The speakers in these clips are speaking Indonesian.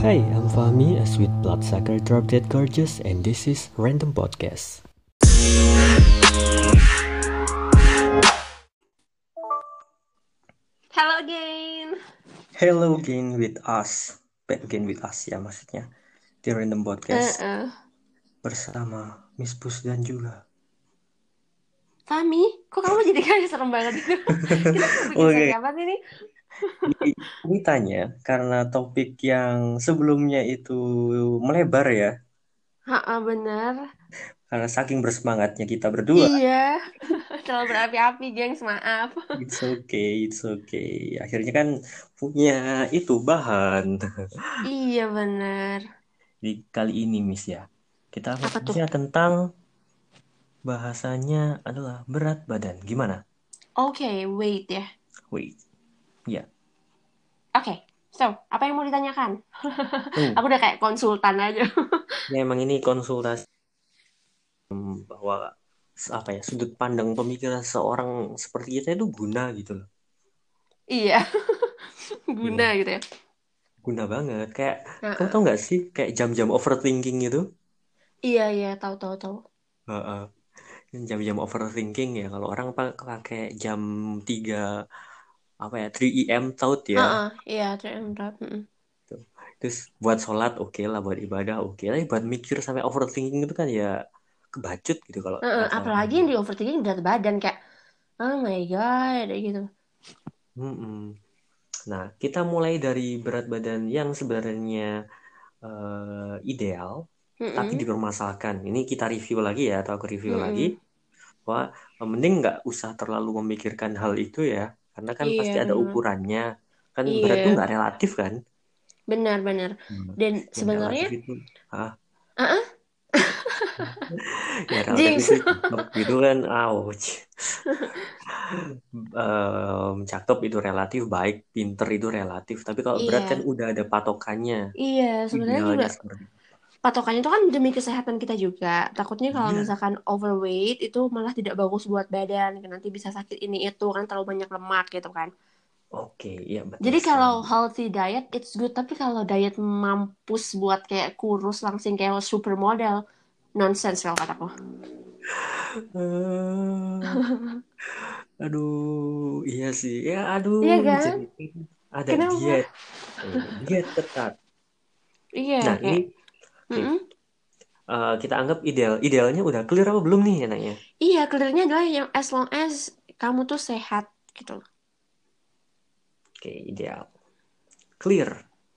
Hi, I'm Fahmi, a sweet bloodsucker drop dead gorgeous, and this is Random Podcast. Hello again. Hello again with us. Back again with us ya maksudnya. Di Random Podcast Uh-uh. bersama Miss Pus dan juga. Fahmi, kok kamu jadi kayak serem banget gitu? Kita bikin Oke. seri apa sih nih? Ini- Ini tanya karena topik yang sebelumnya itu melebar ya. Ha, bener. Karena saking bersemangatnya kita berdua. Iya. Terlalu berapi-api, gengs. Maaf. It's okay, it's okay. Akhirnya kan punya itu bahan. Iya, bener. Di kali ini Miss ya. Kita fokusnya tentang bahasanya adalah berat badan. Gimana? Oke, wait ya. Wait. Ya. Oke, so, apa yang mau ditanyakan? Hmm. Aku udah kayak konsultan aja. Ya emang ini konsultasi hmm, bahwa apa ya sudut pandang pemikiran seorang seperti kita itu guna gitu loh. Iya. Guna gitu ya. Guna banget. Kayak kamu Ha-ha. tau nggak sih kayak jam-jam overthinking gitu? Iya, iya, tahu tahu tahu. Heeh. Jam-jam overthinking ya kalau orang pa- pakai jam 3 apa ya 3 AM taut ya. Heeh, iya, TM Rap. Mm-mm. Terus buat sholat oke lah, buat ibadah oke. Tapi buat mikir sampai overthinking itu kan ya kebacut gitu kalau Heeh, bahasa apalagi yang di overthinking berat badan kayak oh my god kayak gitu. Mm-mm. Nah, kita mulai dari berat badan yang sebenarnya eh, ideal, tapi Mm-mm. dipermasalahkan. Ini kita review lagi ya, atau aku review Mm-mm. lagi. Wah, mending nggak usah terlalu memikirkan hal itu ya, karena kan pasti Iya, ada benar. ukurannya. Kan berat itu Iya, nggak relatif kan? benar-benar. Hmm. Dan sebenarnya, itu, ah, ah, ya relatif Jinx. itu cakep gitu kan, ouch. Em, cakep itu relatif, baik, pinter itu relatif. Tapi kalau berat kan Iya, udah ada patokannya. iya. Sebenarnya juga patokannya itu kan demi kesehatan kita juga. Takutnya kalau Iya. misalkan overweight itu malah tidak bagus buat badan, nanti bisa sakit ini itu kan terlalu banyak lemak gitu kan. Oke, iya betul Jadi kalau healthy diet it's good, tapi kalau diet mampus buat kayak kurus langsing kayak supermodel, nonsense kalau kataku. Eh, aduh, iya sih. Ya, aduh, Iya kan? jadi ada Kenapa? diet. Diet ketat. Iya, Nah, kayak ini eh, kita anggap ideal. Idealnya udah clear apa belum nih enaknya? Iya, clearnya adalah yang as long as kamu tuh sehat gitu. Oke, ideal. Clear.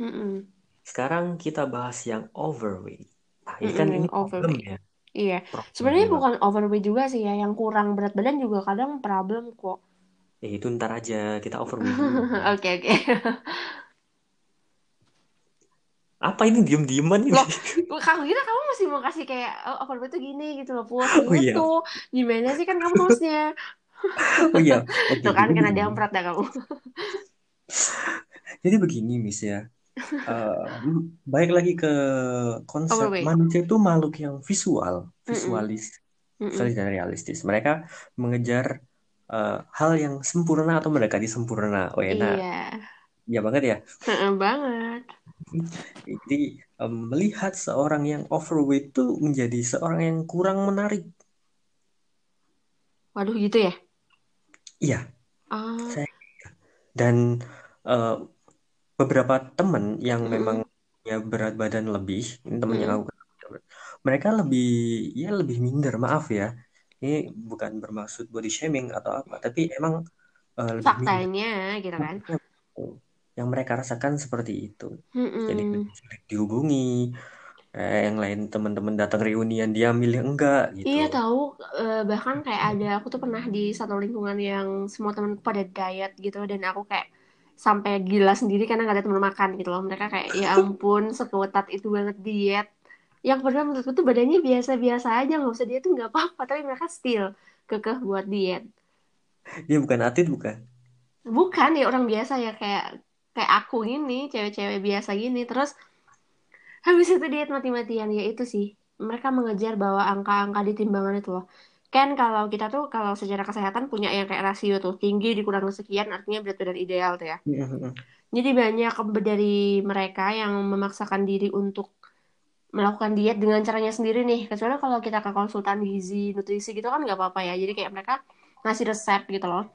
Mm-mm. Sekarang kita bahas yang overweight. Nah, ini kan Mm-mm, ini yang problem overweight. ya. Iya, Problem sebenarnya bukan overweight juga sih ya, yang kurang berat badan juga kadang problem kok. Ya, itu ntar aja. Kita overweight. Oke, oke. Apa ini diem-dieman ini? Loh, kamu kira kamu masih mau kasih kayak oh, overweight tuh gini gitu loh, Put. Oh iya. Gitu. Gimana sih kan kamu hostnya? Oh iya. Oke, Tuh kan kena diamprat dah kamu. Jadi begini, Miss ya. Eh, baik lagi ke konsep Overweight. manusia itu makhluk yang visual, visualis, Mm-mm. visualis dan realistis. Mereka mengejar eh, hal yang sempurna atau mendekati sempurna. Oh enak, Iya, ya banget ya. Heeh, banget. Jadi em, melihat seorang yang overweight itu menjadi seorang yang kurang menarik. Waduh gitu ya? Iya, Ah, saya dan eh, beberapa teman yang memang mm-mm. ya berat badan lebih, ini teman yang Mm-mm. aku mereka lebih ya lebih minder maaf ya ini bukan bermaksud body shaming atau apa tapi emang eh, lebih minder Faktanya gitu kan? Yang mereka rasakan seperti itu. Jadi Mm-mm. lebih sulit dihubungi. Eh, yang lain teman-teman datang reunian dia milih enggak Iya gitu tahu eh, bahkan kayak ada aku tuh pernah di satu lingkungan yang semua temanku pada diet gitu dan aku kayak sampai gila sendiri karena gak ada teman makan gitu loh. Mereka kayak ya ampun sekuat itu banget diet. Yang padahal menurutku tuh badannya biasa-biasa aja nggak usah diet tuh nggak apa-apa tapi mereka still kekeh buat diet. Dia bukan atlet bukan? Bukan ya orang biasa ya kayak kayak aku gini cewek-cewek biasa gini terus habis itu diet mati-matian ya itu sih mereka mengejar bahwa angka-angka di timbangan itu loh kan kalau kita tuh kalau secara kesehatan punya yang kayak rasio tuh tinggi dikurang sekian artinya berat badan ideal tuh ya. Mm-mm. Jadi banyak dari mereka yang memaksakan diri untuk melakukan diet dengan caranya sendiri nih. Kecuali kalau kita ke konsultan gizi, nutrisi gitu kan nggak apa-apa ya. Jadi kayak mereka ngasih resep gitu loh.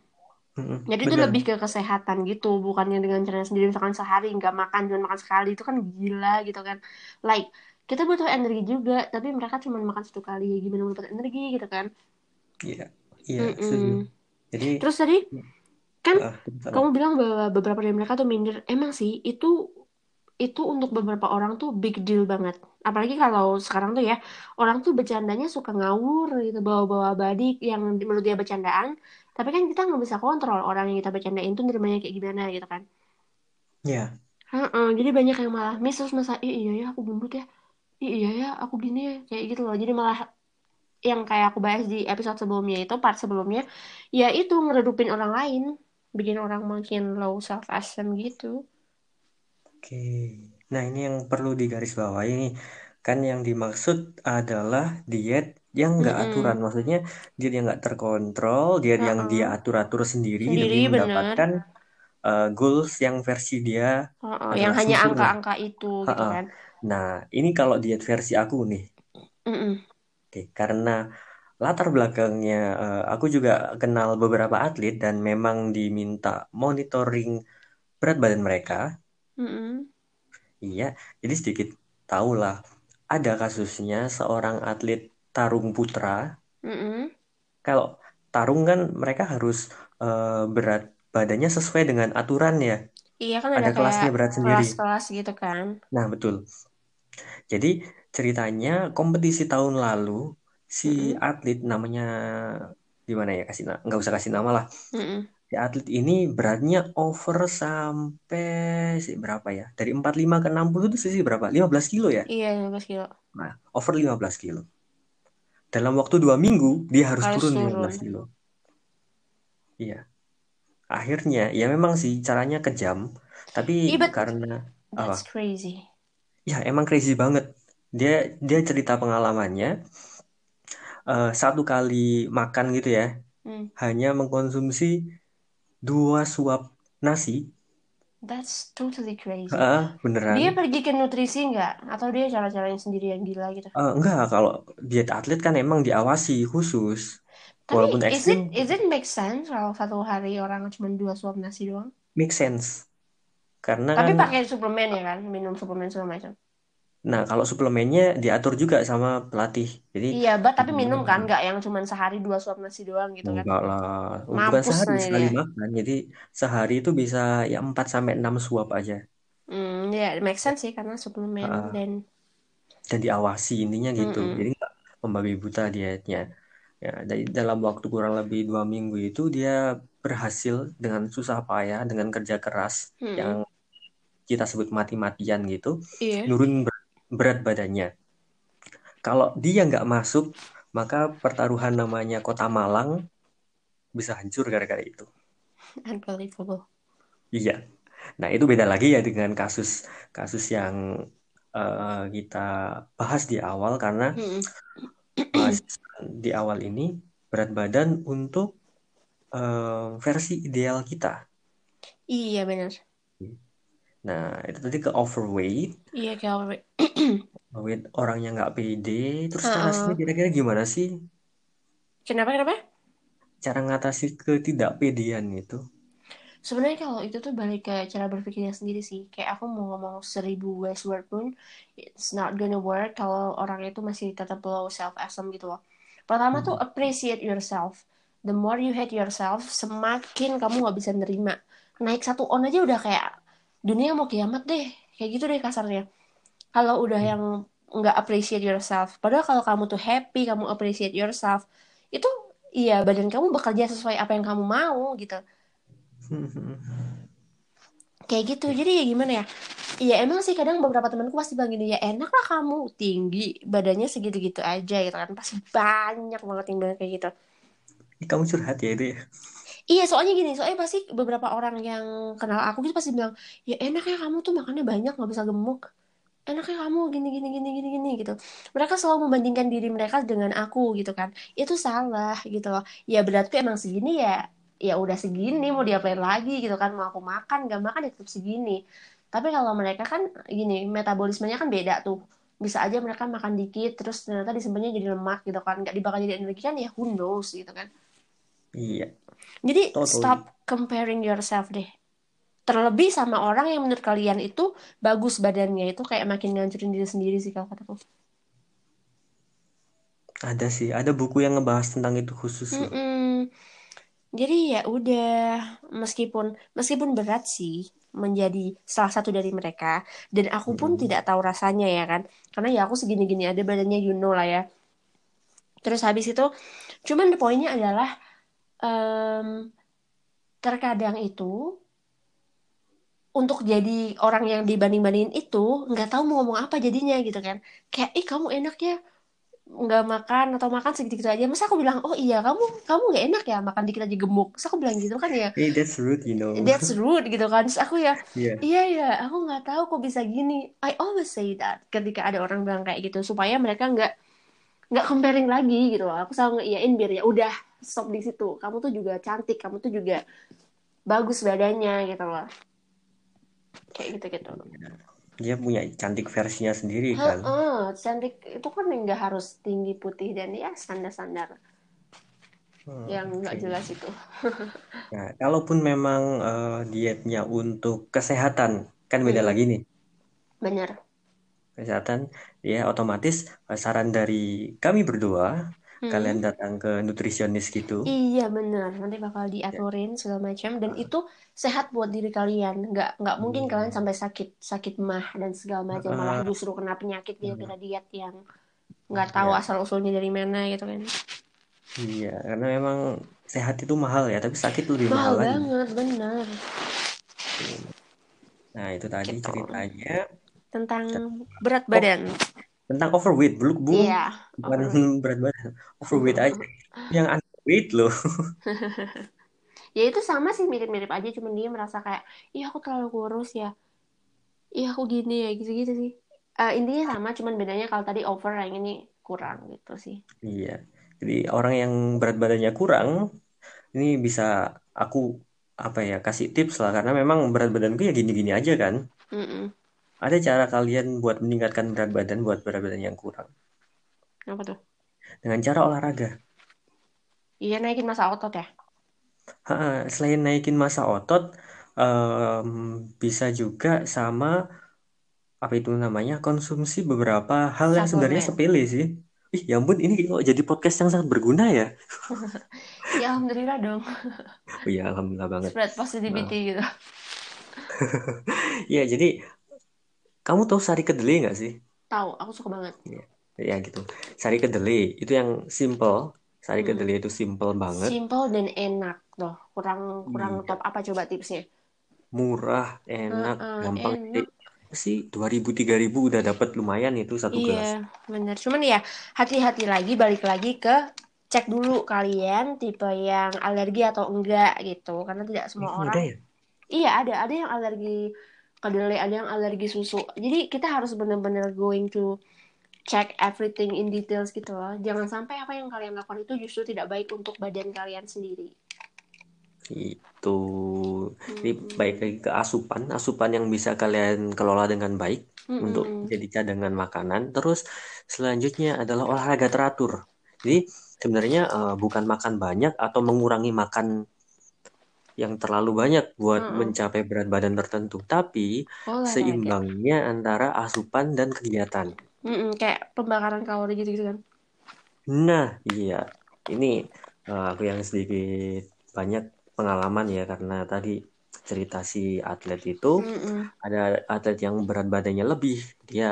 Mm-mm. Jadi itu Bener. lebih ke kesehatan gitu, bukannya dengan caranya sendiri misalkan sehari nggak makan, cuma makan sekali itu kan gila gitu kan. Like kita butuh energi juga, tapi mereka cuma makan satu kali. Gimana mau dapat energi gitu kan? Iya, iya. Jadi, Terus tadi kan apa? kamu bilang bahwa beberapa dari mereka tuh minder. Emang sih itu itu untuk beberapa orang tuh big deal banget. Apalagi kalau sekarang tuh ya orang tuh bercandanya suka ngawur gitu bawa-bawa badik yang menurut dia bercandaan. Tapi kan kita nggak bisa kontrol orang yang kita bercandain tuh nerimanya kayak gimana gitu kan. Iya, Heeh, jadi banyak yang malah miss terus masa "Ih, iya ya aku gendut ya. Iya ya aku gini ya kayak gitu loh. Jadi malah yang kayak aku bahas di episode sebelumnya itu part sebelumnya ya itu ngeredupin orang lain bikin orang makin low self esteem gitu. oke. Nah, ini yang perlu digarisbawahi nih. Kan yang dimaksud adalah diet yang nggak Mm-mm. aturan. Maksudnya diet yang nggak terkontrol, diet yang dia Heeh. atur-atur sendiri Sendiri demi bener. mendapatkan uh, goals yang versi dia Heeh, yang hanya sempurna. angka-angka itu gitu Ha-ha. kan. Nah, ini kalau diet versi aku nih. Mm-mm. Oke, karena latar belakangnya eh, aku juga kenal beberapa atlet dan memang diminta monitoring berat badan mereka. Mm-mm. Iya, jadi sedikit tahulah ada kasusnya seorang atlet tarung putra. Mm-mm. Kalau tarung kan mereka harus eh, berat badannya sesuai dengan aturan ya. Iya kan ada Ada kelasnya berat sendiri. kelas-kelas gitu kan. Nah, betul. Jadi ceritanya kompetisi tahun lalu si Mm-mm. atlet namanya gimana ya kasih nggak usah kasih nama lah. Mm-mm. Si atlet ini beratnya over sampai sih berapa ya? Dari 45 ke 60 itu sih berapa? 15 kilo ya? Iya 15 kilo. Nah, over 15 kilo. Dalam waktu dua minggu dia harus Harus turun turun. 15 kilo. Iya. Akhirnya ya memang sih caranya kejam, tapi but karena apa? that's crazy. Ya emang crazy banget. Dia dia cerita pengalamannya eh, satu kali makan gitu ya, Hmm. hanya mengkonsumsi dua suap nasi. That's totally crazy. Ah, Dia beneran. pergi ke nutrisi nggak? Atau dia cara-caranya sendiri yang gila gitu? Eh, enggak, kalau diet atlet kan emang diawasi khusus. Tapi Walaupun is it ekstrim, is it make sense kalau satu hari orang cuma dua suap nasi doang? make sense. Karena Tapi kan, pakai suplemen ya kan, minum suplemen segala macam. Nah kalau suplemennya diatur juga sama pelatih. Jadi Iya, but tapi minum kan, nggak yang cuma sehari dua suap nasi doang gitu kan? enggak lah, bukan Mampus sehari nanti sekali dia. makan. Jadi sehari itu bisa ya 4 sampai 6 suap aja. Hmm, ya make sense sih karena suplemen Ah, dan dan diawasi intinya gitu. Mm-mm. Jadi nggak membabi buta dietnya. Ya, dari dalam waktu kurang lebih dua minggu itu dia berhasil dengan susah payah, dengan kerja keras Mm-mm. yang kita sebut mati-matian gitu, Iya. nurun ber- berat badannya. Kalau dia nggak masuk, maka pertaruhan namanya Kota Malang bisa hancur gara-gara itu. Unbelievable. Iya. Nah, itu beda lagi ya dengan kasus kasus yang eh, kita bahas di awal karena di awal ini berat badan untuk eh, versi ideal kita. Iya benar. Nah, itu tadi ke overweight, Iya kayak overweight orang yang nggak pede. Terus caranya kira-kira gimana sih Kenapa kenapa? cara ngatasi ketidakpedean itu? Sebenarnya kalau itu tuh balik ke cara berpikirnya sendiri sih. Kayak aku mau ngomong seribu wise word pun, it's not gonna work kalau orang itu masih tetap low self esteem gitu loh. Pertama tuh Hmm. appreciate yourself. The more you hate yourself, semakin kamu nggak bisa nerima. Naik satu on aja udah kayak dunia mau kiamat deh. Kayak gitu deh kasarnya. Kalau udah Hmm. yang nggak appreciate yourself, padahal kalau kamu tuh happy, kamu appreciate yourself, itu iya badan kamu bekerja sesuai apa yang kamu mau gitu kayak gitu jadi ya gimana ya Iya emang sih kadang beberapa temanku pasti bilang gini ya enak lah kamu tinggi badannya segitu-gitu aja gitu kan pasti banyak banget yang bilang kayak gitu Kamu curhat ya itu ya? Iya soalnya gini soalnya pasti beberapa orang yang kenal aku gitu pasti bilang ya enak ya kamu tuh makannya banyak nggak bisa gemuk. Enaknya kamu gini gini gini gini gini gitu. Mereka selalu membandingkan diri mereka dengan aku gitu kan. Itu salah gitu loh. Ya berarti emang segini ya ya udah segini mau diapain lagi gitu kan. Mau aku makan gak makan ya tetap segini. Tapi kalau mereka kan gini metabolismenya kan beda tuh. Bisa aja mereka makan dikit terus ternyata disimpannya jadi lemak gitu kan. Nggak dibakar jadi energi kan ya who knows gitu kan. Iya, jadi totally. stop comparing yourself deh terlebih sama orang yang menurut kalian itu bagus badannya itu kayak makin ngancurin diri sendiri sih kalau kataku Ada sih, ada buku yang ngebahas tentang itu khusus. Mm-mm. Jadi ya udah meskipun meskipun berat sih menjadi salah satu dari mereka dan aku pun Mm-mm. tidak tahu rasanya ya kan karena ya aku segini-gini ada badannya you know lah ya terus habis itu cuman poinnya adalah em, terkadang itu untuk jadi orang yang dibanding-bandingin itu nggak tahu mau ngomong apa jadinya gitu kan. Kayak ih kamu enak ya nggak makan atau makan segitu-gitu aja. Masa aku bilang oh iya kamu kamu nggak enak ya makan dikit aja gemuk. Masa aku bilang gitu kan ya. Hey, that's rude, you know. that's rude gitu kan. Terus aku ya Iya, iya ya aku nggak tahu kok bisa gini. I always say that ketika ada orang bilang kayak gitu supaya mereka nggak nggak comparing lagi gitu loh aku selalu ngeiyain biar ya udah stop di situ kamu tuh juga cantik kamu tuh juga bagus badannya gitu loh kayak gitu gitu dia punya cantik versinya sendiri kan. Heeh, cantik itu kan nggak harus tinggi putih dan ya standar-standar Hmm, yang nggak oke. jelas itu Nah, kalaupun memang eh, dietnya untuk kesehatan, kan beda Mm-mm. lagi nih. bener Kesehatan, ya otomatis eh, saran dari kami berdua, kalian Mm-mm. datang ke nutrisionis gitu. Iya bener, nanti bakal Ya. diaturin segala macam dan itu sehat buat diri kalian. Nggak nggak mungkin kalian Iya. sampai sakit sakit mah dan segala macam malah Ah, justru kena penyakit gara-gara diet yang nggak tahu ya. asal usulnya dari mana gitu kan. Iya, karena memang sehat itu mahal ya, tapi sakit lebih Mahal mahal lagi. banget, bener. Nah, itu tadi Gitu. ceritanya Tentang berat oh, badan. tentang overweight, belum belum Iya, bukan overweight. berat badan, overweight aja. Yang underweight loh. Ya itu sama sih mirip-mirip aja, cuman dia merasa kayak, iya aku terlalu kurus ya, iya aku gini ya, gitu-gitu sih. Eh, intinya sama, cuman bedanya kalau tadi over, yang ini kurang gitu sih. Iya. Jadi orang yang berat badannya kurang, ini bisa aku apa ya kasih tips lah karena memang berat badanku ya gini-gini aja kan. Mm-mm. Ada cara kalian buat meningkatkan berat badan buat berat badan yang kurang Apa tuh? dengan cara olahraga. Iya naikin masa otot ya. Ha, selain naikin masa otot, em, bisa juga sama apa itu namanya konsumsi beberapa hal yang sebenarnya sepele sih. Ih, ya ampun, ini kok jadi podcast yang sangat berguna ya. Ya alhamdulillah dong. Oh iya, alhamdulillah banget. Spread positivity gitu. Ya, jadi kamu tahu sari kedelai nggak sih? Tahu, aku suka banget. Ya, ya gitu. Sari kedelai itu yang simple. Sari Mm-mm. kedelai itu simple banget, Simple dan enak loh. Kurang kurang Iya. top apa coba tipsnya? murah, enak, Heeh, gampang. enak. Sih 2000 3000 udah dapat lumayan itu satu gelas. Iya, bener. Cuman ya hati-hati lagi, balik lagi ke cek dulu kalian tipe yang alergi atau enggak gitu. Karena tidak semua ada orang. ya? Iya ada, ada yang alergi kedelai, ada yang alergi susu. Jadi kita harus benar-benar going to check everything in details gitu loh. Jangan sampai apa yang kalian lakukan itu justru tidak baik untuk badan kalian sendiri. Itu. Jadi Mm-mm. baik lagi ke asupan, asupan yang bisa kalian kelola dengan baik untuk Mm-mm. jadi cadangan makanan. Terus selanjutnya adalah olahraga teratur. Jadi sebenarnya eh, bukan makan banyak atau mengurangi makan yang terlalu banyak buat Mm-mm. mencapai berat badan tertentu, tapi Olahraga. seimbangnya antara asupan dan kegiatan. Mm-mm, Kayak pembakaran kalori gitu-gitu kan. Nah, iya, ini eh, aku yang sedikit banyak pengalaman ya karena tadi cerita si atlet itu Mm-mm. ada atlet yang berat badannya lebih, dia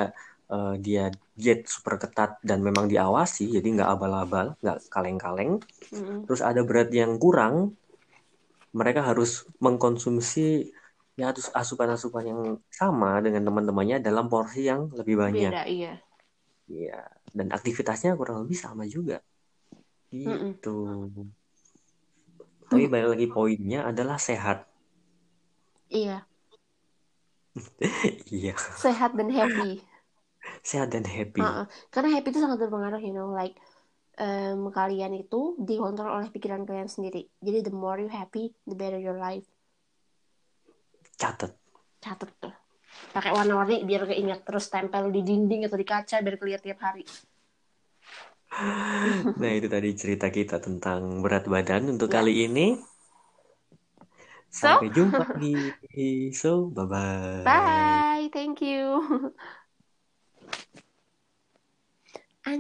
eh, dia diet super ketat dan memang diawasi, jadi nggak abal-abal, nggak kaleng-kaleng. Mm-mm. Terus ada berat yang kurang, mereka harus mengkonsumsi ya asupan-asupan yang sama dengan teman-temannya dalam porsi yang lebih banyak. Beda, iya. Iya, dan aktivitasnya kurang lebih sama juga. Mm-mm. Gitu. Tapi balik lagi poinnya adalah sehat. Iya. Iya, Sehat dan happy. sehat dan happy. Uh-uh. Karena happy itu sangat berpengaruh, you know, like um, kalian itu dikontrol oleh pikiran kalian sendiri. Jadi the more you happy, the better your life. Catat. Catat tuh. Pakai warna-warni biar keinget terus tempel di dinding atau di kaca biar kelihatan tiap hari. Nah, itu tadi cerita kita tentang berat badan untuk Ya. kali ini. So, Sampai jumpa lagi. So, bye-bye. bye. Thank you.